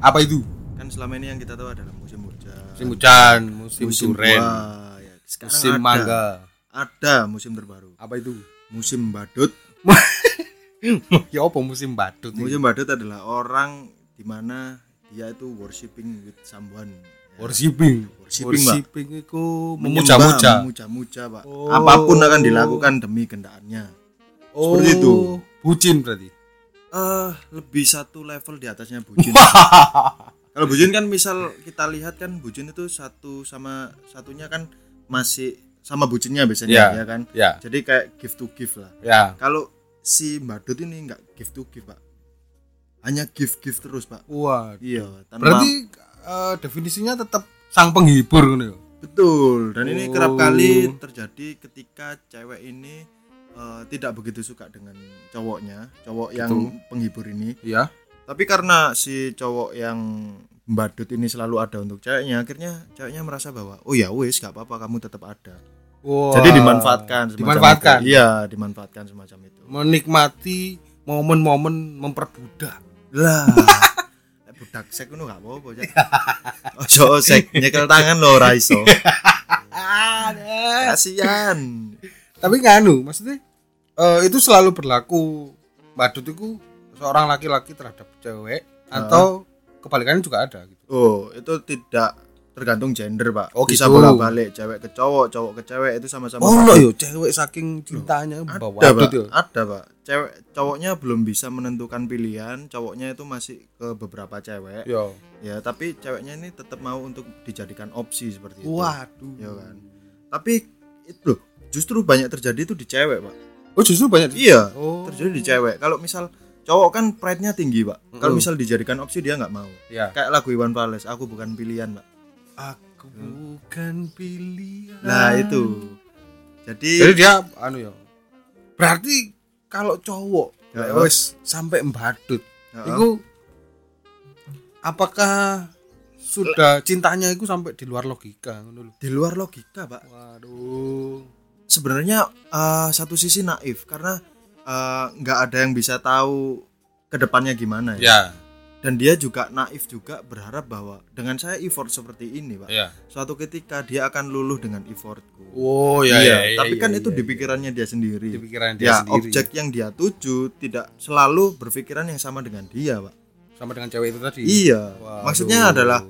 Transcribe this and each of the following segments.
Apa itu? Kan selama ini yang kita tahu adalah musim hujan, Musim hujan, musim, musim buah, ya. Sekarang musim ada, mangga. Ada musim terbaru, Apa itu? musim badut. ya apa musim badut? ini? Musim badut adalah orang di mana dia itu worshipping with someone. Ya. Worshipping. Worshipping, Mbak. Worshipping itu memuja-muja. memuja-muja, Pak. Oh. Apa pun akan dilakukan demi kendaannya. Oh, Seperti itu. Bucin berarti. Eh, lebih satu level di atasnya bucin. Kalau bucin kan misal kita lihat kan bucin itu satu sama satunya kan masih sama bucinnya biasanya Ya. ya kan. Ya, Jadi kayak give to give lah. ya. Kalau si Badut ini nggak give to give, Pak. Hanya give terus, Pak. Wah. Iya, tanpa Berarti eh, definisinya tetap sang penghibur ya. betul. Dan ini kerap Oh. kali terjadi ketika cewek ini eh, tidak begitu suka dengan cowoknya, cowok yang Betul. penghibur ini. Iya. Tapi karena si cowok yang badut ini selalu ada untuk ceweknya, akhirnya ceweknya merasa bahwa oh ya wis gak apa-apa kamu tetap ada. Wah. Jadi dimanfaatkan semacam Dimanfaatkan. itu. Iya, dimanfaatkan semacam itu. Menikmati momen-momen memperbudak. Lah. budak sek ngono gak apa-apa, Cak. Ojo sek nyekel tangan lo ora iso. Kasihan. Tapi nganu, maksudnya eh, itu selalu berlaku badut itu seorang laki-laki terhadap cewek atau kebalikannya juga ada gitu. Oh, itu tidak tergantung gender, Pak. Oh, Bisa gitu. bolak-balik cewek ke cowok, cowok ke cewek itu sama-sama Oh, no, yo cewek saking cintanya ada bawa pak yo. ada pak cewek cowoknya belum bisa menentukan pilihan cowoknya itu masih ke beberapa cewek Yo. ya tapi ceweknya ini tetap mau untuk dijadikan opsi seperti itu Waduh. ya kan tapi itu loh justru banyak terjadi itu di cewek pak Oh, justru banyak. iya Oh. terjadi di cewek kalau misal cowok kan pride-nya tinggi pak kalau Mm-mm. misal dijadikan opsi dia nggak mau Ya. kayak lagu Iwan Fals aku bukan pilihan pak Aku bukan pilihan. nah itu jadi, Jadi dia anu ya. Berarti kalau cowok Ya. ya, wes sampai mbadut, Ya. itu apakah sudah cintanya itu sampai di luar logika ngono lho. di luar logika pak Waduh. Sebenarnya eh, satu sisi naif karena eh, nggak ada yang bisa tahu ke depannya gimana ya. Ya, Dan dia juga naif juga berharap bahwa dengan saya effort seperti ini, pak, ya. suatu ketika dia akan luluh dengan effortku. Oh ya Iya, ya. tapi ya, kan ya, itu ya, di pikirannya dia sendiri. di pikiran dia ya, sendiri. objek yang dia tuju tidak selalu berpikiran yang sama dengan dia, pak. sama dengan cewek itu tadi. Iya, Waduh. maksudnya adalah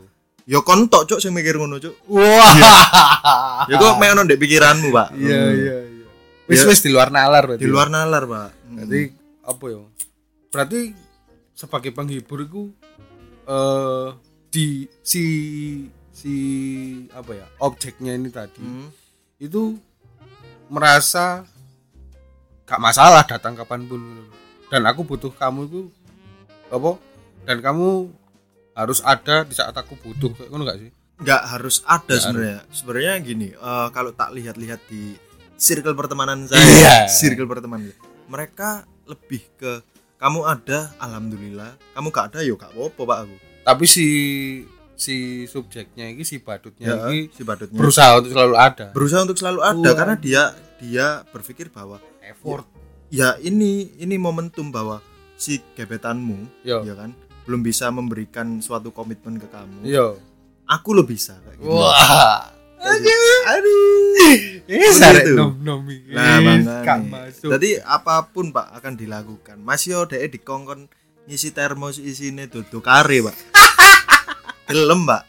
yo kontok cuk sing mikir ngono cuk. Wah. Ya kok mek ono ndek pikiranmu, pak. Iya Hmm. iya iya. Wis Ya. wis di luar nalar berarti. Di luar nalar, pak. Berarti apa ya? Berarti sebagai penghibur itu eh di si si apa ya? Objeknya ini tadi Hmm. itu merasa gak masalah datang kapan pun dan aku butuh kamu itu apa dan kamu harus ada di saat aku butuh. Kayak ngono gak sih? Nggak harus ada sebenarnya. sebenarnya gini eh, kalau tak lihat-lihat di circle pertemanan saya Iya. circle pertemanan mereka lebih ke kamu ada alhamdulillah. Kamu gak ada yo gak apa-apa pak aku. Tapi si si subjeknya ini si badutnya ya ini si badutnya. berusaha untuk selalu ada. Berusaha untuk selalu ada karena dia dia berpikir bahwa effort. ya ini ini momentum bahwa si gebetanmu yo. ya kan belum bisa memberikan suatu komitmen ke kamu yo aku lo bisa kayak gitu. wah aduh ini Seperti sarek itu. nom nom. Nah, makanya. Jadi apa pun Pak akan dilakukan. Mas yo dhek dikongkon ngisi termos isine duduk kare, Pak. Gelem, Pak.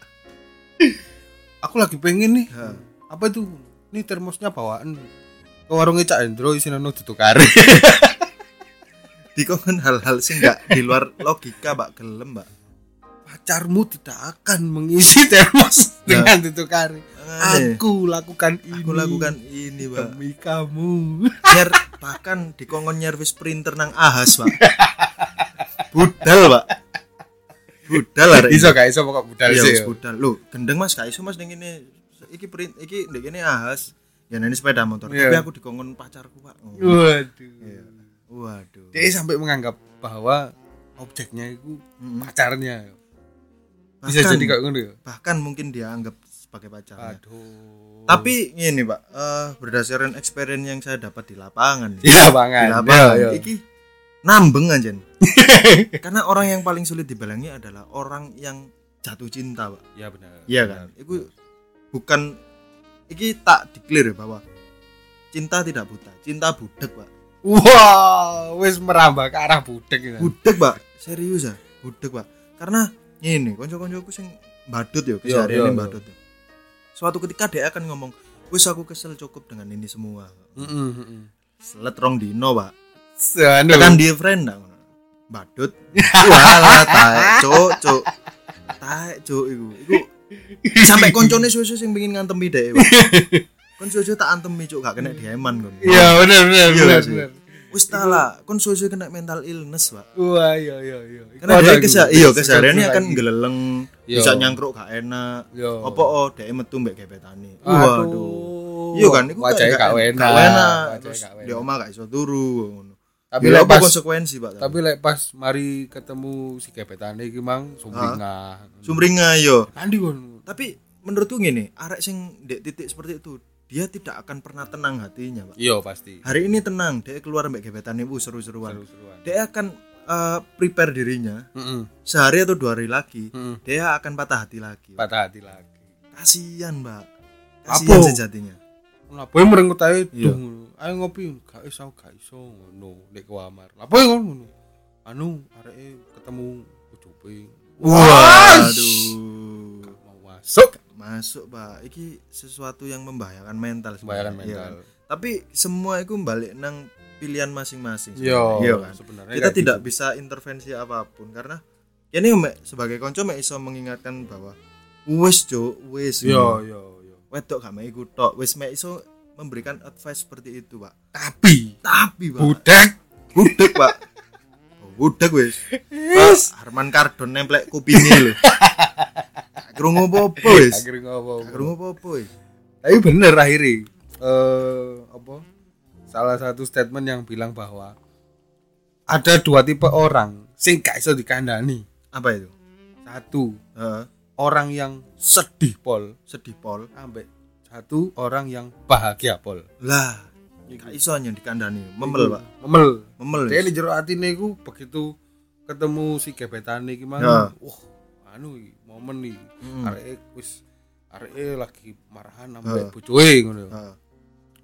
aku lagi pengen nih Ha. apa itu ini termosnya bawaan ke warungnya Cak Endro isinya no tutuk kare Dikongkon hal-hal sing enggak di luar logika, Pak. Gelem, Pak. pacarmu tidak akan mengisi termos dengan tutuk kare Makanya, aku lakukan ini aku lakukan ini, Pak. demi kamu Nyer, bahkan dikongkon nyervis printer nang ahas, Pak. Budal, Pak. Budal arek. iso gak iso pokok budal Iya, sih wis budal. Loh, gendeng Mas, gak iso Mas ning ngene. Iki print iki ndek kene ahas. Ya ini sepeda motor. Iya. Tapi aku dikongkon pacarku, Pak. Oh. waduh Iya. Waduh. dia sampai menganggap bahwa objeknya itu Mm-mm. pacarnya. Bisa Bahkan- jadi kayak ya? bahkan mungkin dia anggap sebagai pacarnya. aduh. Tapi ini Pak, eh, berdasarkan experience yang saya dapat di lapangan, di lapangan. Di lapangan, Ya, ya. iki nambeng anjen karena orang yang paling sulit dibalangi adalah orang yang jatuh cinta pak. Ya benar. Iya kan? Itu bukan iki tak declare bahwa cinta tidak buta cinta budek pak wah wis merambah ke arah budek ya. budek pak serius ya budek pak karena ini konco-koncoku sing badut ya ini yo. badut ya. suatu ketika dia akan ngomong wis aku kesel cukup dengan ini semua Heeh, heeh. selet rong dino pak Anu. kan dia friend dah badut walah taek cuk cuk taek cuk iku iku sampai koncone susu sing pengin ngantemi dhek Pak. kon susu tak antemi cuk gak kena dieman kon Iya benar benar Iya benar. sih. benar. wis ta lah kon susu kena mental illness pak Wah iya iya iya. karena dia kesa iya kesehariannya kan geleleng Yo. bisa nyangkruk gak enak Yo. apa oh dhek metu mbek gebetane Waduh. iya kan iku wajahnya gak enak. gak enak terus di omah gak iso turu ngono Tapi Ya, lek pas konsekuensi pak tapi lek pas mari ketemu si gebetane iki mang sumringah. sumringa yo Andi kon. tapi menurutku gini arek sing dek titik seperti itu dia tidak akan pernah tenang hatinya pak Iya pasti. hari ini tenang dia keluar mbak gebetan ibu seru-seruan Seru-seruan. dia akan eh, prepare dirinya Heeh. sehari atau dua hari lagi Heeh. dia akan patah hati lagi Patah hati lagi. kasihan mbak Apa? kasihan sejatinya Lah boy merenggut ae Iya. Ayo ngopi, gak iso gak iso ngono nek kamar. Lah boy ngono. Anu areke ketemu ucupe. waduh Gak mau masuk. Masuk pak. Iki sesuatu yang membahayakan mental Membahayakan sebenarnya, mental. kan? tapi semua itu balik nang pilihan masing-masing Iya, sebenarnya. iya kan? Sebenarnya kita tidak gitu. bisa intervensi apa pun karena ini sebagai konco mek iso mengingatkan bahwa wis cuk wis. Iya, iya, iya. wedok gak mek iku tok. Wis mek iso memberikan advice seperti itu pak. Tapi. Tapi pak. Budak budek pak budek wis. Pak Harman Kardon nemplek kupingnya lho. Krungu apa-apa wis. Ngopo. Gak krungu apa-apa wis. Tapi bener akhirnya eh apa? Salah satu statement yang bilang bahwa ada dua tipe orang sing gak iso dikandani. apa itu? Satu, Heeh, orang yang sedih pol. Sedih pol. Ambek. Satu orang yang bahagia pol. lah gak iso yang dikandani memel pak Memel. memel di jero atine iku begitu ketemu si gebetane iki mang. Ya. Wah, anu iki, momen nih. Mm. Areke wis areke lagi marahan Ya. ambek bojoe ngono. Heeh,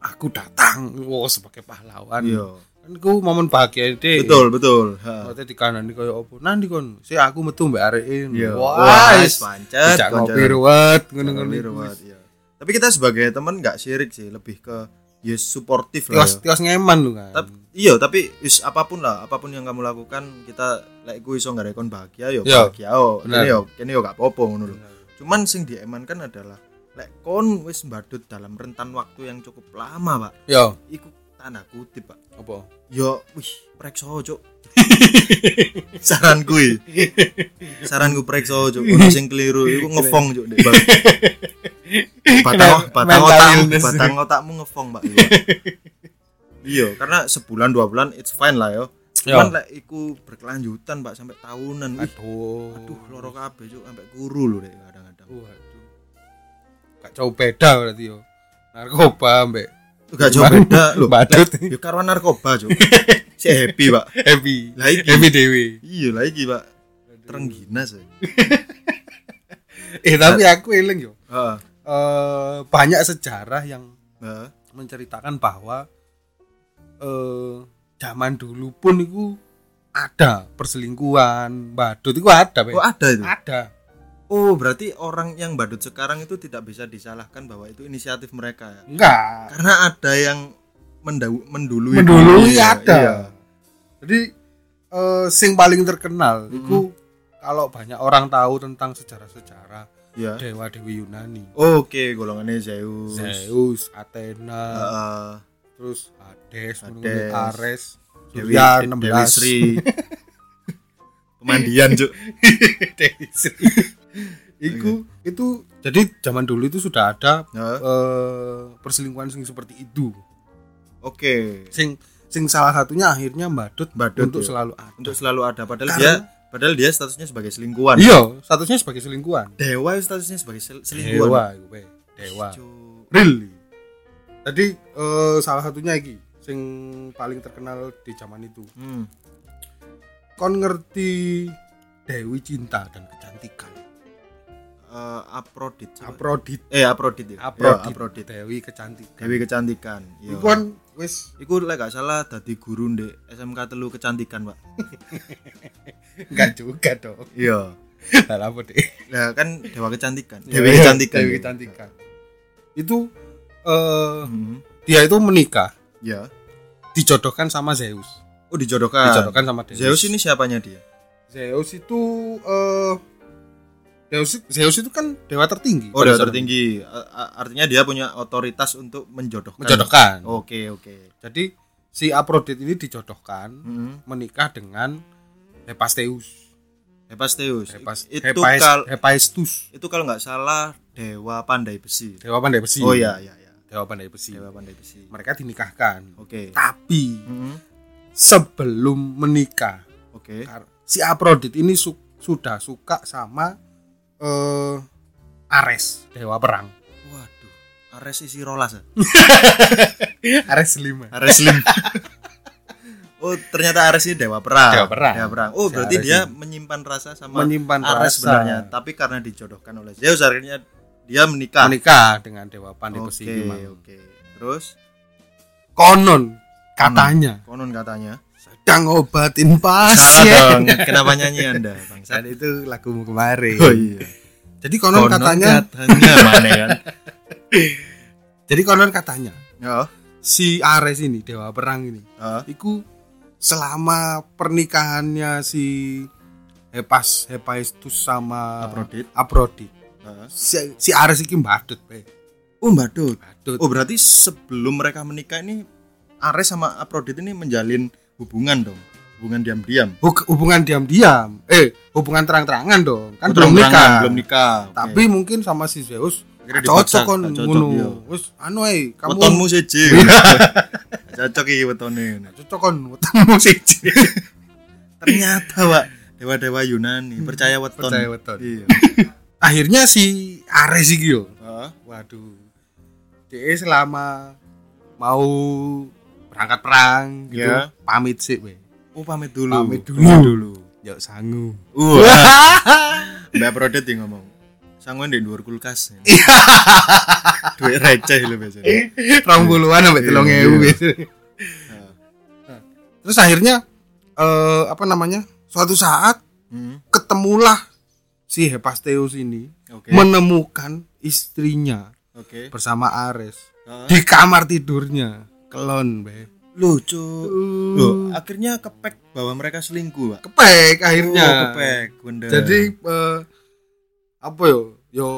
Aku datang, wah sebagai pahlawan. iya Kan ku momen bahagia deh. betul betul Heeh. Maksudnya di kanan kaya apa? Nanti kon, si aku metu mbak areke. Iya. Wah, wis pancet, Dijak ngopi ruwet ngono-ngono. Iya. Tapi kita sebagai teman nggak syirik sih, lebih ke ya suportif lah. Tios ya. tios ngeman lu kan. Tapi iya, tapi is apa pun lah, apa pun yang kamu lakukan, kita lek ku iso nggak bahagia yo Iya, bahagia oh. bener. Ini yo kene yo gak apa-apa ngono lho. Cuman sing diemankan adalah lek kon wis mbadut dalam rentan waktu yang cukup lama, Pak. Yo, Iku tanda kutip, Pak. apa? Yo, wih, prekso, Cuk. Saranku iki. Saranku prekso, Cuk. Ono sing keliru iku ngefong, Cuk, Dek, Batang batang Mental otakmu, batang otakmu ngefong, Pak. Iya. Iya, karena sebulan dua bulan it's fine lah yo. Cuman lek iku berkelanjutan, Pak, sampai tahunan. Aduh. aduh loro kabeh, Cuk, sampai guru lho Dek, kadang-kadang. Waduh. Gak jauh beda berarti yo. Narkoba mbek Gak jauh beda lho. badut. Yo karo narkoba, Cuk. Si happy, Pak. Happy. Lah iki. Happy dewi. Iya lah iki, Pak. Terengginas. ya. Eh tapi aku eling yo. Eh banyak sejarah yang Heeh. menceritakan bahwa eh zaman dulu pun itu ada perselingkuhan, badut itu ada, Be. Oh, ada itu. Ada. Oh, berarti orang yang badut sekarang itu tidak bisa disalahkan bahwa itu inisiatif mereka ya. Enggak. Karena ada yang mendau- mendului Mendului Iya, ada. iya. Jadi eh sing paling terkenal itu kalau banyak orang tahu tentang sejarah-sejarah Iya. dewa dewi Yunani, Oke, golongannya Zeus. Zeus, Athena, Heeh. terus Hades, Hades. Ares, Dewi, Surya Dewi 16, Sri. Pemandian, Cuk. Dewi Sri. Iku itu jadi zaman dulu itu sudah ada Heeh. eh, perselingkuhan sing seperti itu. Oke. Sing sing salah satunya akhirnya badut, Badut, untuk ya. selalu ada. Untuk selalu ada padahal Karena- dia padahal dia statusnya sebagai selingkuhan. Iya, statusnya sebagai selingkuhan. Dewa statusnya sebagai sel- selingkuhan. Dewa, Be. Dewa. Cuk. Really. Jadi eh, salah satunya iki sing paling terkenal di zaman itu. Hmm. kon ngerti Dewi cinta dan kecantikan Eh, Aprodit. Aprodit Eh Aprodit ya. Aprodit, Ya, Aprodit. Dewi kecantikan Dewi kecantikan. Iya. Iku kan wis Iku lek gak salah dadi guru ndek SMK telu kecantikan, Pak. enggak juga dong Iya. Lah apa deh Lah kan dewa kecantikan. Dewi Dewi kecantikan. Dewi kecantikan itu eh Hmm. dia itu menikah Ya. dijodohkan sama Zeus Oh dijodohkan. dijodohkan sama Deus Zeus ini siapanya dia? Zeus itu eh Zeus Zeus itu kan dewa tertinggi Oh, dewa tertinggi. Artinya dia punya otoritas untuk menjodohkan. menjodohkan Oke, oke. jadi si Aphrodite ini dijodohkan Hmm. menikah dengan Hephaestus Hephaestus. Hephaes- itu Hephaes- kal Hephaestus itu kalau nggak salah dewa pandai besi. dewa pandai besi Oh iya, iya, iya. dewa pandai besi Dewa pandai besi. mereka dinikahkan Oke. tapi Hmm. sebelum menikah Oke. kar- si Aphrodite ini su- sudah suka sama eh Ares dewa perang Waduh. Ares isi rolas. ya? Ares lima Ares Lim. oh, ternyata Ares ini dewa perang. Dewa perang. Dewa perang. Oh, Si berarti Ares dia ini. menyimpan rasa sama menyimpan Ares rasa. sebenarnya, tapi karena dijodohkan oleh Zeus akhirnya dia menikah. menikah dengan dewa pandai Oke, Mang. oke. Terus konon katanya konon katanya sedang obatin salah pasien dong. Kenapa nyanyi Anda, Bang? dan itu lagumu kemarin Oh iya. jadi konon, katanya katanya mana kan? jadi konon katanya Oh, si Ares ini dewa perang ini oh. Iku selama pernikahannya si Hepas Hephaestus sama Aphrodite. Aphrodite, oh. si, si Ares iki mbadut be. Oh, Mbadut. Mbadut. Oh, berarti sebelum mereka menikah ini Ares sama Aphrodite ini menjalin hubungan dong. Hubungan diam-diam. Hubungan diam-diam. Eh, hubungan terang-terangan dong. Kan belum nikah. Belum nikah. Oke. Tapi mungkin sama si Zeus cocok kon cocok, ngono. iya. Wis anu ae, kamu wetonmu siji. Cocok iki wetone. cocok kon wetonmu siji. Ternyata, Pak, dewa-dewa Yunani percaya weton. Percaya weton. Iya. Akhirnya si Ares iki yo. Heeh. Waduh. Dia selama mau berangkat perang gitu, Ya. pamit sih, we. Oh, pamit dulu. Pamit dulu. Pamit dulu. Yuk sangu. Uh. Mbak Prodet ya ngomong. Sangguan di luar kulkas. Duit receh lu biasanya. Rong puluhan sampai Iya, telung iya. ewu biasanya. Terus akhirnya eh apa namanya? Suatu saat Hmm. ketemulah si Hephaestus ini Oke. menemukan istrinya Oke. bersama Ares di kamar tidurnya. Kelon, be. Lucu. Loh, akhirnya kepek bahwa mereka selingkuh, Pak. Kepek akhirnya. Oh, kepek, bener. Jadi eh, apa yo? Yo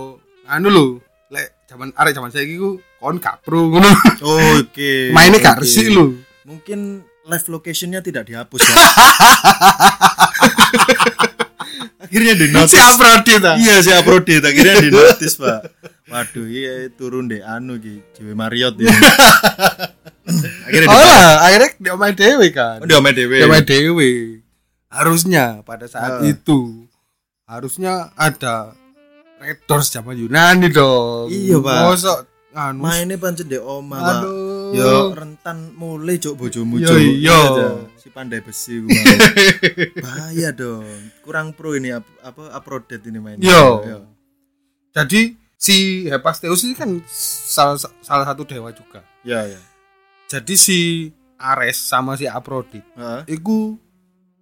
anu lho, lek zaman arek zaman saiki ku kon gak pro ngono. Oh, oke. Mainnya gak Oke. resik lho. Mungkin live locationnya tidak dihapus ya. akhirnya di Si notice. Aphrodite ta. Iya si Aphrodite akhirnya di notice pak. Waduh iya turun deh anu ki Dewi Marriott ya. akhirnya Oh lah, akhirnya dia main dewe kan. oh, Dewi. Dewe. Harusnya pada saat Ah. itu harusnya ada Red Doors zaman Yunani dong. Iya, Pak. Mosok anu Mainnya pancen di oma pak. Aduh. Yo rentan mulai cok bojomu Yo, cok. iya. Si pandai besi gue. Bahaya dong. Kurang pro ini ap- apa Aphrodite ini main. Yo. Jadi si Hephaestus ini kan salah salah satu dewa juga. Ya ya. Jadi si Ares sama si Aphrodite Heeh. iku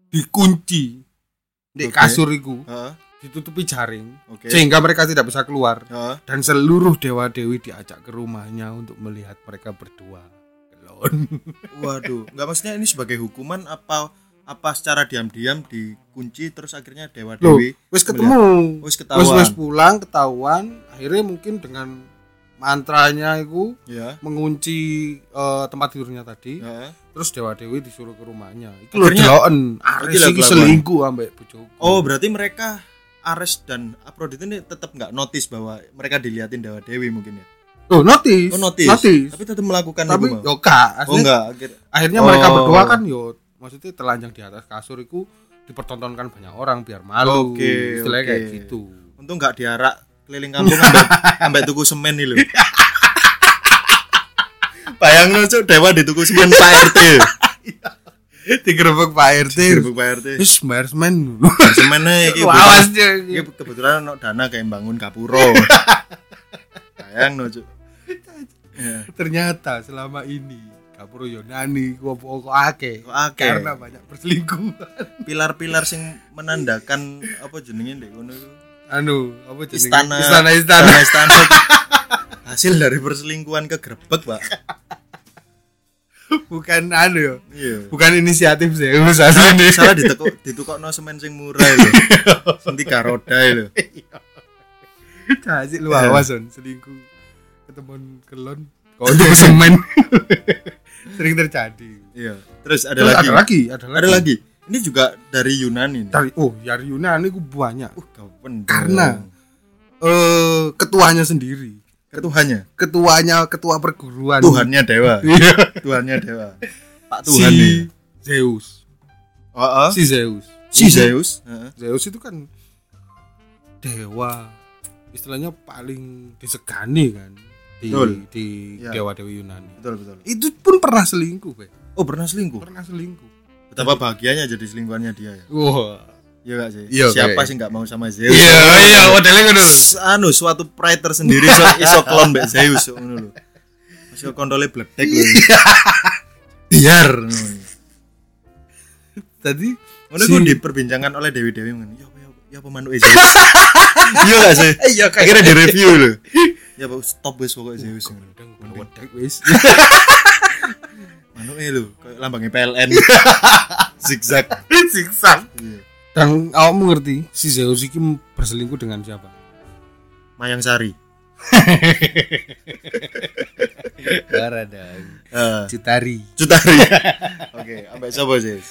dikunci di Oke. kasur iku Heeh. ditutupi jaring Oke. sehingga mereka tidak bisa keluar Heeh. dan seluruh dewa dewi diajak ke rumahnya untuk melihat mereka berdua. Kelon. Waduh, nggak maksudnya ini sebagai hukuman apa apa secara diam-diam dikunci terus akhirnya dewa Loh, dewi wis ketemu. wis Wis ketahuan. wis pulang ketahuan, akhirnya mungkin dengan mantranya itu Ya. mengunci eh, tempat tidurnya tadi. Heeh. Terus dewa dewi disuruh ke rumahnya. Itu lho Akhirnya- deloken. Ares kelakuan. selingkuh ambek bojoku. Oh, berarti mereka Ares dan Aphrodite ini tetap nggak notice bahwa mereka diliatin dewa dewi mungkin ya. Oh, notice. Oh, notice. Notice. Tapi tetap melakukan Tapi yo gak, Oh enggak, akhir akhirnya Oh. mereka berdua kan yo maksudnya telanjang di atas kasur itu dipertontonkan banyak orang biar malu. Oke, Istilahnya oke. kayak gitu. untung nggak diarak keliling kampung ambek ambek tuku semen nih lho. Bayang lu cuk dewa di tuku semen Pak RT. digerebek Pak RT Gerbek Pak RT. wis bayar semen Semene iki. lawas Iki kebetulan ono dana kayak bangun kapuro. Sayang no, Cuk. Ya. ternyata selama ini Kapuro Yunani kok kok akeh Kok akeh? karena banyak perselingkuhan Pilar-pilar sing menandakan apa jenenge ndek iku? Anu apa jenenge Istana istana istana istana. Hasil dari perselingkuhan kegrebek, Pak. bukan anu ya Iya. bukan inisiatif Zeus Salah, asline salah ditekuk ditukokno semen sing murah lho. Sing tiga roda lho. Kasih lu awas on selingkuh ketemuan kelon kau semen sering terjadi Iya. Terus ada Terus lagi. ada lagi ada lagi Ada lagi. Ini juga dari Yunani nih. dari oh dari Yunani ku banyak Uh, Karena- eh ketuanya sendiri ketuhannya, ketuanya ketua perguruan Tuhannya dewa, Iya. Tuhannya dewa. Pak Tuhan si nih. Zeus Oh, oh. si Zeus si Zeus. Heeh. Zeus itu kan dewa istilahnya paling disegani kan di Betul. di Ya. dewa dewi Yunani Betul betul. itu pun pernah selingkuh Be. Oh pernah selingkuh. pernah selingkuh Betapa bahagianya jadi selingkuhannya dia ya. wah Iya gak sih? Iya, Siapa kayak- sih nggak mau sama Zeus? iya iya modelnya ngono anu suatu pride tersendiri iso, iso klon mbek Zeus ngono lho. Masih kontole bledek lho. Biar. tadi Ngono Si- diperbincangkan oleh Dewi-dewi ngono. Ya apa ya apa, ya apa manuke Zeus. Iya gak sih? iya Akhirnya di review lho. Ya stop wis pokoknya Zeus ngono. wedek wis Manuke lho, kayak lambangnya PLN. Zigzag. siksa Iya. dan awakmu ngerti si Zeus iki berselingkuh dengan siapa Mayang Sari. Baradang Eh, Citari Cutari. Oke, ambek sapa sih?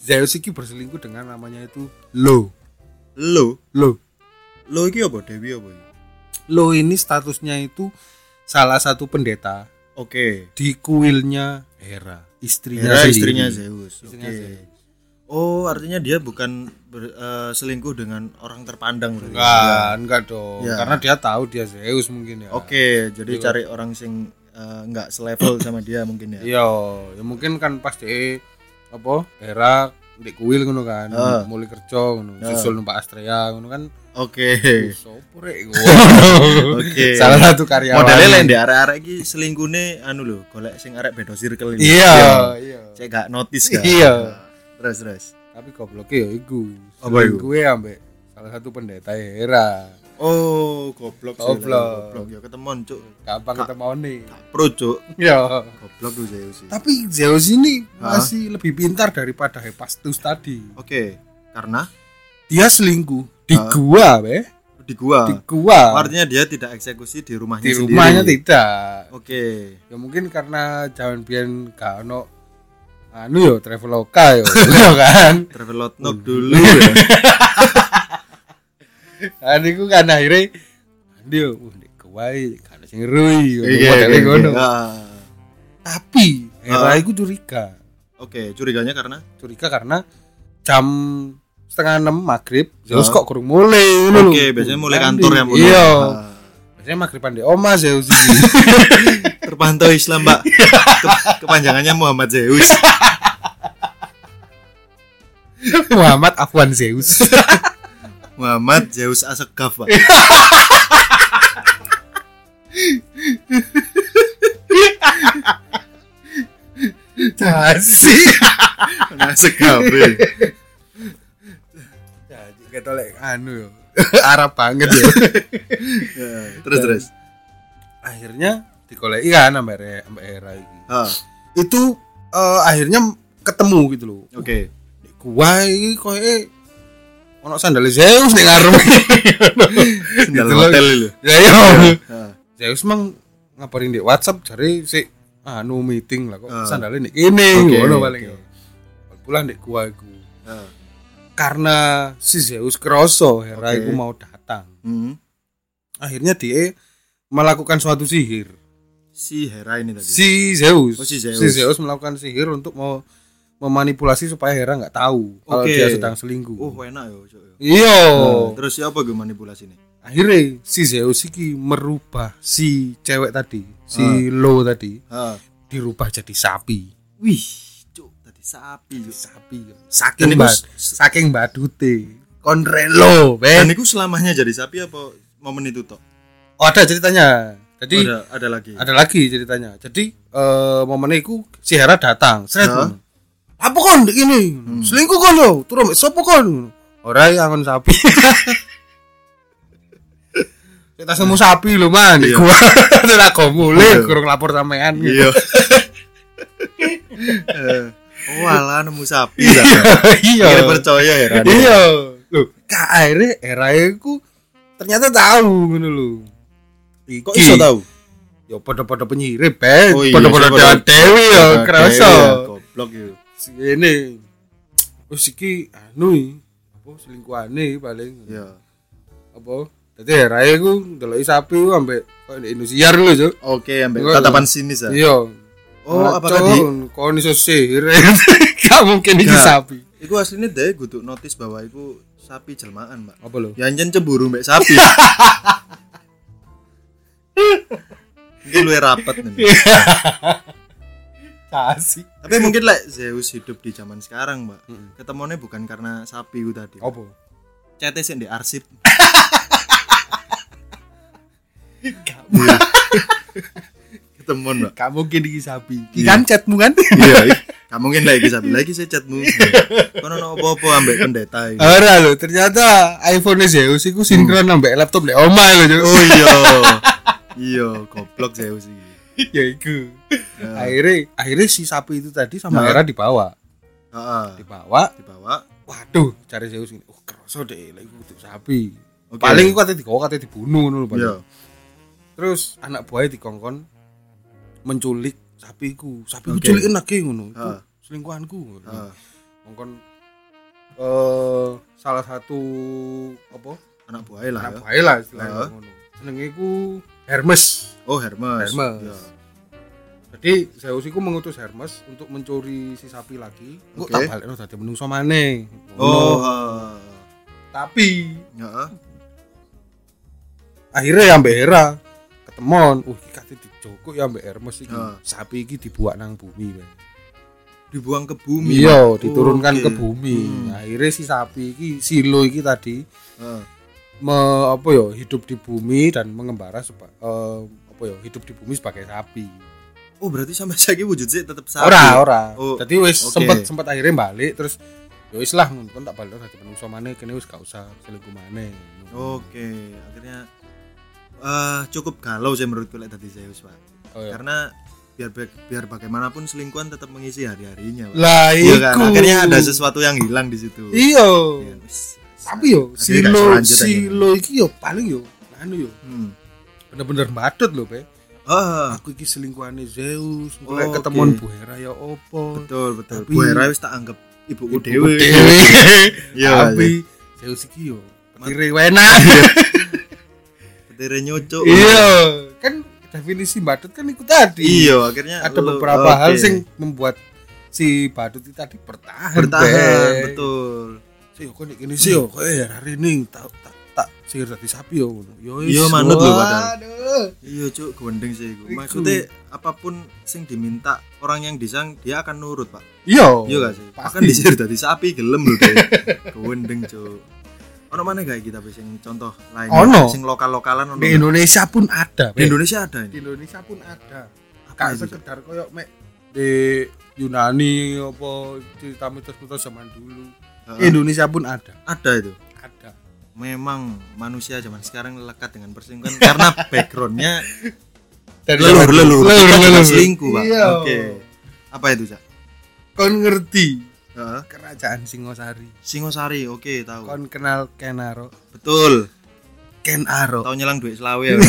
Zeus iki berselingkuh dengan namanya itu Lo Lo, Lo lo iki apa Dewi apa? Lo ini statusnya itu salah satu pendeta Oke. di kuilnya Hera istrinya Hera sendiri. istrinya Zeus. Oke. Zeus. Oh, artinya dia bukan ber- eh, selingkuh dengan orang terpandang berarti. enggak enggak dong Ya. karena dia tahu dia Zeus mungkin ya Oke, jadi Iya. cari orang sing eh, enggak selevel sama dia mungkin ya. iya ya mungkin kan pas dia apa Hera di kuil ngono kan Ah. mulai kerja ngono Ah. susul numpak Astrea ngono kan Oke. Oke. salah satu karyawan Modelnya lain deh arek-arek iki selingkuhne anu lho, golek sing arek beda circle ini. iya iya Saya gak notice kan. Iya. Terus terus. tapi gobloknya ya iku Apa iku? gue ambek salah satu pendeta Hera Oh, goblok sih. Goblok. Goblok ya ketemuan, Cuk. gampang ketemu nih Pro, Cuk. ya Goblok tuh Zeus sih. tapi Zeus ini masih lebih pintar daripada Hephaestus tadi Oke, karena dia selingkuh di gua be di gua. di gua Artinya dia tidak eksekusi di rumahnya di sendiri. rumahnya tidak Oke. ya mungkin karena zaman biyen gak ono anu yo traveloka yo yo kan Travel knock dulu ya. kan iku kan akhirnya dia uh di gua kan sing ngerui Iya, modelnya iya, ngono iya. tapi Hera Ah. iku curiga Oke, curiganya karena curiga karena jam setengah enam maghrib Zeus Ah. kok kurang mulai. Oke, biasanya mulai Kan kantor ya mulai. iya Ah. biasanya maghriban di oma Zeus Terpantau Islam, Mbak. Ke- kepanjangannya Muhammad Zeus. Muhammad Afwan Zeus Muhammad Zeus Asegaf, Pak. Dasi Asegaf. ya. Jadi ketolek anu yo Arab banget ya Ya, Terus terus. akhirnya dikoleki kan sampai Re- sampai Hera iki Ah, itu eh, akhirnya ketemu gitu loh Oke. Di gua iki koyo ono sandal Zeus ning ngarep Sendal Gitu hotel itu. ya iya Ah, Zeus mang ngabarin di WhatsApp cari si anu meeting lah kok Ah. sandalnya nih ini Oke, ngono paling oke. ya. pulang di gua iku ah. Karena si Zeus kroso Hera iku mau datang Hmm. akhirnya dia melakukan suatu sihir Si Hera ini tadi. si Zeus Oh, si Zeus. melakukan sihir untuk mau memanipulasi supaya Hera nggak tahu kalau Oke. dia sedang selingkuh Oh, enak ya, Cuk. iya Nah, terus siapa gue manipulasi nih? akhirnya si Zeus iki merubah si cewek tadi si Ah. Lo tadi Ah. dirubah jadi sapi Wih, sapi. Cuk. sapi yo. Dan saking s- saking badute kon relo dan ben. Itu selamanya jadi sapi apa momen itu toh oh ada ceritanya. Jadi ada ada lagi. ada lagi ceritanya. Jadi eh momen itu si Hera datang seret. Ngono. apa kon ini? Selingkuh kon lo turun mek sopo kon? Ora ya angon sapi. Kita semua sapi lo man. Iya. gua ora kok mulai Iya. kurang lapor sampean. Iya nemu sapi. Iya. Akhirnya percaya ya iya. Lho kak akhirnya era iku ternyata tahu ngono lho. Kok iso tahu? Ya pada-pada penyirip ben Oh iya, pada- dewi ya kerasa. Dewe ya, goblok itu ini wis iki anu apa selingkuhane paling. Iya. Apa? Dadi rae ku ndeloki sapi ku ambek kok Indosiar lho cuk. Oke ambek tatapan sinis ya. Iya oh Alah, apakah Cuk, di kon iso sihir gak mungkin iki Gak. sapi Iku aslinya deh kudu notis bahwa iku sapi jelmaan, Mbak. apa lho Ya anjen cemburu mbek sapi. Mungkin lu rapat nih. kasih Tapi mungkin lah Zeus hidup di zaman sekarang, Mbak. Mm. Ketemuannya bukan karena sapi itu tadi. apa Chatnya sih di arsip. Ketemuan, Mbak. gak mungkin sapi iki kan chatmu kan Iya, kamu mungkin lagi sapi lagi saya chatmu. Kono no apa-apa ambek pendeta ini. Ora lho, ternyata iPhone Zeus iku sinkron ambek laptop lek omah lho, Cuk. Oh iya. Iya, goblok Zeus iki. ya iku. Ya. Akhirnya akhirnya si sapi itu tadi sama. Hera dibawa. Heeh. Dibawa. Dibawa. Waduh, cari Zeus ini. Oh, kerasa deh lagi kudu sapi. Oke. Paling iku katanya dibawa katanya dibunuh ngono lho, Pak. Iya. Terus anak buahnya dikongkon menculik sapiku. Sapiku Oke. culik enak ngono. Ah. selingkuhanku. Heeh. Kongkon eh salah satu apa? Anak buahnya lah Anak ya. buahnya lah istilahnya Ah. ngono. Jenenge iku Hermes. Oh, Hermes. Hermes. Iya. Jadi Zeus iku mengutus Hermes untuk mencuri si sapi lagi. Kok Oke. tak balekno dadi menungso maneh. Oh, heeh. tapi Heeh. akhirnya ya Mbak Hera ketemon. Uh, kate dijoko ya Mbak Hermes iki. Ah. Sapi iki dibuat nang bumi, Mbak. Dibuang ke bumi. Iya, diturunkan Oke. ke bumi. Hmm. Akhirnya si sapi iki silo iki tadi Heeh. me, apa ya hidup di bumi dan mengembara seba, eh, apa ya hidup di bumi sebagai sapi. Oh, berarti sampai saiki wujudnya tetap sapi. Ora, ora. Oh, Jadi wis oke. sempet sempet akhirnya balik terus ya wis lah kon tak balik dadi menungso maneh kene wis gak usah selingkuh maneh. Oke, akhirnya eh cukup galau sih menurutku lek tadi Zeus, Pak. Oh, iya. Karena biar biar bagaimanapun selingkuhan tetap mengisi hari-harinya, Pak. Lah Iya kan? Akhirnya ada sesuatu yang hilang di situ. Iya. Iya, wis. Tapi yo aja. silo iki yo paling yo anu yo Hmm. bener-bener badut lho, Pe. Ah, Aku iki selingkuhane Zeus, Oh, mulai oke. ketemuan Bu Hera ya opo. betul betul. Tapi- Bu Hera wis tak anggap ibuku dewe. Dewe. Iya, Tapi Zeus iki yo petire wena. Petire nyocok. Iya, kan definisi badut kan itu tadi. Iya, akhirnya Ada lu- beberapa hal oke. sing membuat si badut itu tadi bertahan. bertahan, Bek. betul. Sih, kok gini sih yo, kok ya hari ini tak tak tak sihir dadi sapi yo. Yo. Iya, manut lho, padahal. Iya, Cuk, gendeng sih iku. Iku. Maksudnya apa pun sing diminta orang yang disang dia akan nurut, Pak. Iya. Iya gak sih? Akan disir dadi sapi gelem lho deh. Gendeng, Cuk. Ono mana gak kita sing contoh lain Ono. sing lokal-lokalan ono. Di? Indonesia pun ada. Di. Indonesia ada Di ini. Indonesia pun ada. Gak Cuk? sekedar koyo mek di Yunani apa cerita mitos-mitos zaman dulu. Heeh. Indonesia pun ada. Ada itu. Ada. Memang manusia zaman sekarang lekat dengan perselingkuhan karena backgroundnya Dari leluhur leluhur. selingkuh, Pak. Iya. Oke. Apa itu, Cak? Kon ngerti Heeh. kerajaan Singosari. Singosari, oke, tahu. Kon kenal Kenaro. Betul. Ken Aro. Tahu nyelang duit selawe ya.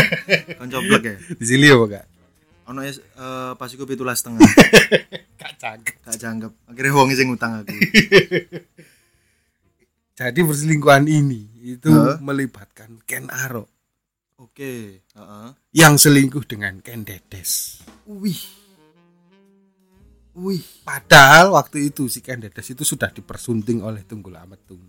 Kan coplek ya. Di sini apa gak? Ono es eh, pas iku 17 setengah. Cakep. Gak jangkep. Akhirnya wong sing ngutang aku. Jadi perselingkuhan ini itu Hah? melibatkan Ken Aro Oke, heeh. yang selingkuh dengan Ken Dedes. Wih. Wih. Padahal waktu itu si Ken Dedes itu sudah dipersunting oleh Tunggul Ametung.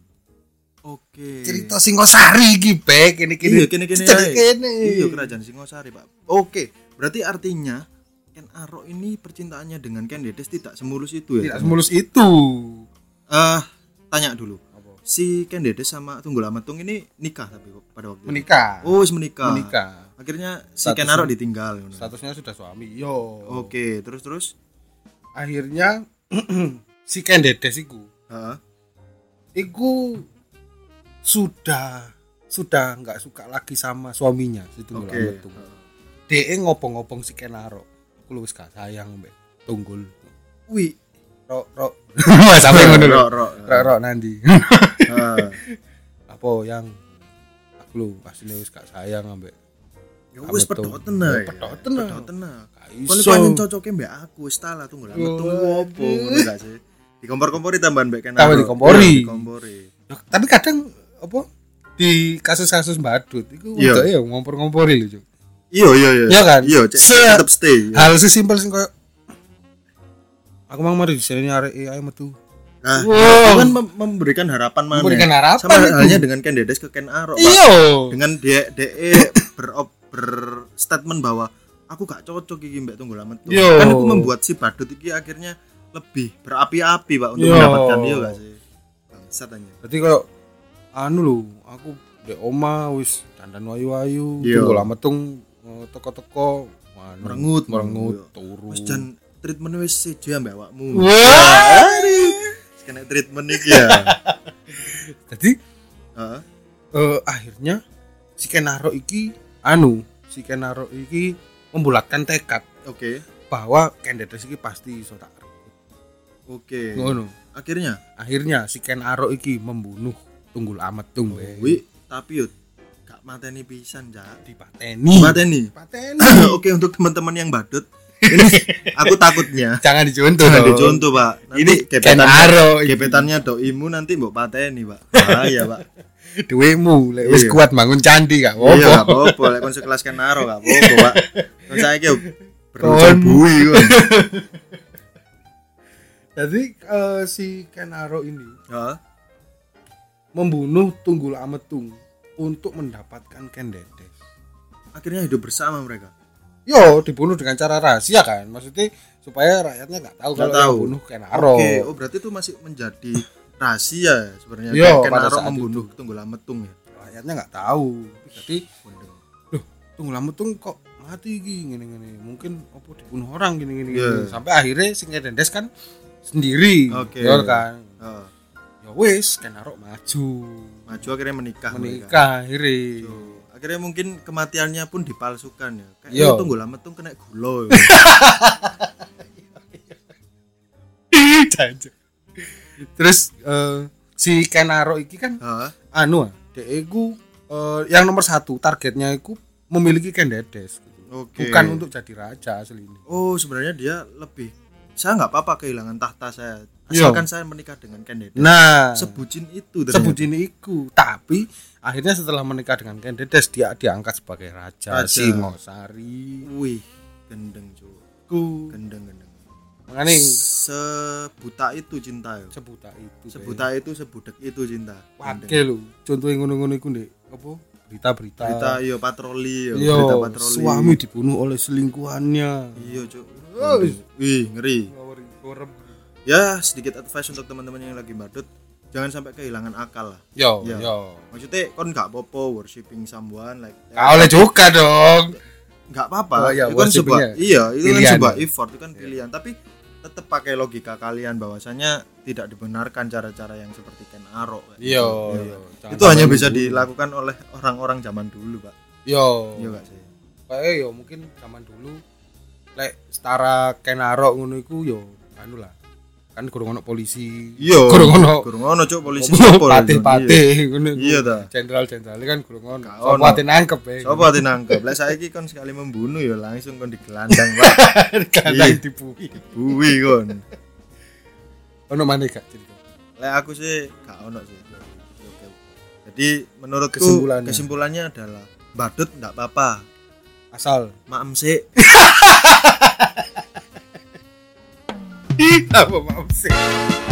Oke. Cerita Singosari iki, Bek. Ini Iya, kene-kene Cerita ae. kene. Iya, kerajaan Singosari, Pak. Oke, berarti artinya Ken Arok ini percintaannya dengan Ken Dedes tidak semulus itu ya Tidak semulus itu. Eh, tanya dulu si Ken Dedes sama Tunggul Amatung ini nikah tapi pada waktu itu Menikah. oh wis menikah Menikah. akhirnya si Ken Arok ditinggal. Statusnya sudah suami. Yo. oke terus terus Akhirnya si Ken Dedes iku, Heeh. iku sudah sudah nggak suka lagi sama suaminya si Tunggul oke Amatung. DE ngopong-ngopong si Ken Arok. Aku lu wis gak sayang mbek Tunggul. wih Rok rok. Mas sampe ngono. Rok, rok. Rok rok nanti. Apa yang aku lu asline wis gak sayang ambek ya wis Amatung. pedoten ae Pedoten ae. pedoten ae gak Kon pancen cocoke mbek aku wis ta lah Tunggul Amatung Yo, ku opo ngono gak sih dikompor-kompori tambahan mbek Ken Tambah dikompori. Dikompori Ya, Tapi kadang apa di kasus-kasus badut itu wedok ya ngompor-ngompori lho, Cuk. iya iya iya Iya kan? iya tetep stay. Hal sesimpel sing koyo Aku mau mari di sini arek ayo metu. Nah, Wow. kan mem- memberikan harapan mana? Memberikan harapan Sama halnya dengan Ken Dedes ke Ken Arok. Iya. Dengan dia DE ber, berstatement bahwa aku gak cocok iki mbak Tunggul Amet. tuh. Yo. Kan aku membuat si badut iki akhirnya lebih berapi-api Pak untuk Yo. mendapatkan dia gak sih? Bangsat aja. Berarti koyo anu lho, aku dek oma wis dandan wayu-wayu, tunggu lama tung eh, teko-teko anu, Merengut. merengut turu. Wis jan treatment wis sejo mbak awakmu. Wah. Kena treatment iki ya. Jadi Heeh. eh, akhirnya si Kenaro iki anu, si Kenaro iki membulatkan tekad Oke. bahwa Ken Dedes iki pasti iso tak. Oke. Ngono. Akhirnya Akhirnya si Ken Arok iki membunuh Tunggul Ametung be. wi tapi yuk gak mateni pisan, Cak. dipateni. Mateni. Dipateni. Oke untuk teman-teman yang badut, ini aku takutnya Jangan dicontoh jangan dicontoh pak. Nanti Ini gebetannya, gebetannya doimu nanti mbok pateni pak. Bahaya pak. Duwemu lek wis Iya. kuat bangun candi gak Iya gak apa-apa. apa-apa. Lek kon sekelas Ken Arok gak apa-apa pak. Kon saya ki berusaha Kon. bui kon. Jadi eh, si Ken Arok ini Heeh. membunuh Tunggul Ametung untuk mendapatkan Ken Dedes. Akhirnya hidup bersama mereka. Yo, dibunuh dengan cara rahasia kan. Maksudnya supaya rakyatnya nggak tahu Nggak kalau tahu. bunuh Ken Arok. Oke, oh berarti itu masih menjadi rahasia ya sebenarnya. Iya, Ken pada Arok saat membunuh Tunggul Ametung ya. Rakyatnya nggak tahu. Jadi loh Tunggul Ametung kok mati iki ngene-ngene. Mungkin apa dibunuh orang gini-gini. Iya. Sampai akhirnya si Ken Dedes kan sendiri. Oke. Ya kan. Heeh. Ya wis Ken Arok maju. Maju akhirnya menikah. mereka. Menikah akhirnya. Tuh. Akhirnya mungkin kematiannya pun dipalsukan ya. Kayak Iya. itu tunggu lama tuh kena gula. ya. Terus eh, si Ken Arok iki kan Heeh. anu ah, dhek iku eh, yang nomor satu targetnya iku memiliki Ken Dedes gitu. Oke. bukan untuk jadi raja asli ini Oh, sebenarnya dia lebih saya nggak apa-apa kehilangan tahta saya. Iya. Asalkan saya menikah dengan Ken Dedes. nah Sebucin itu ternyata. sebutin iku tapi akhirnya setelah menikah dengan Ken Dedes dia diangkat sebagai raja, Raja. Singosari Wih, gendeng cuy. Gendeng gendeng. Makanya Sebuta itu cinta ya. sebuta itu Sebuta itu sebudek itu cinta. Gendeng. wakil lu contohnya ngono-ngono iku ndek apa berita-berita Berita iya patroli ya, Iya, berita patroli. suami dibunuh oleh selingkuhannya Iya. Oh. Wih, ngeri. Ya, sedikit advice untuk teman-teman yang lagi badut, jangan sampai kehilangan akal lah. yo Iya. yo Maksudnya kon gak popo worshipping someone like Gak oleh juga dong nggak apa-apa. Oh, iya, itu kan sebuah iya, itu kan Pilihan. sebuah effort, itu kan pilihan, tapi tetap pakai logika kalian bahwasanya tidak dibenarkan cara-cara yang seperti Ken Arok. Iya, iya. Jangan Itu hanya bisa nunggu. dilakukan oleh orang-orang zaman dulu, Pak. Yo. Iya gak sih? Kayak yo mungkin zaman dulu lek setara kenarok ngono iku yo anu lah. Kan kurang ono polisi. Iya. Kurang ono Kurang ono cuk polisi patih-patih ngono iku. Iya ta. Jenderal-jenderal kan kurang ono. Sopo ate nangkep ya. Sopo ati nangkep. Lah saiki kon sekali membunuh ya langsung kon digelandang, Pak. Kadang Iya. dibui. Buwi kon. Ono maneh gak cerita. Lek aku sih gak ono sih. Jadi menurutku Kesimpulannya. kesimpulannya adalah badut ndak apa-apa. Asal Maem sih. apa maaf sih.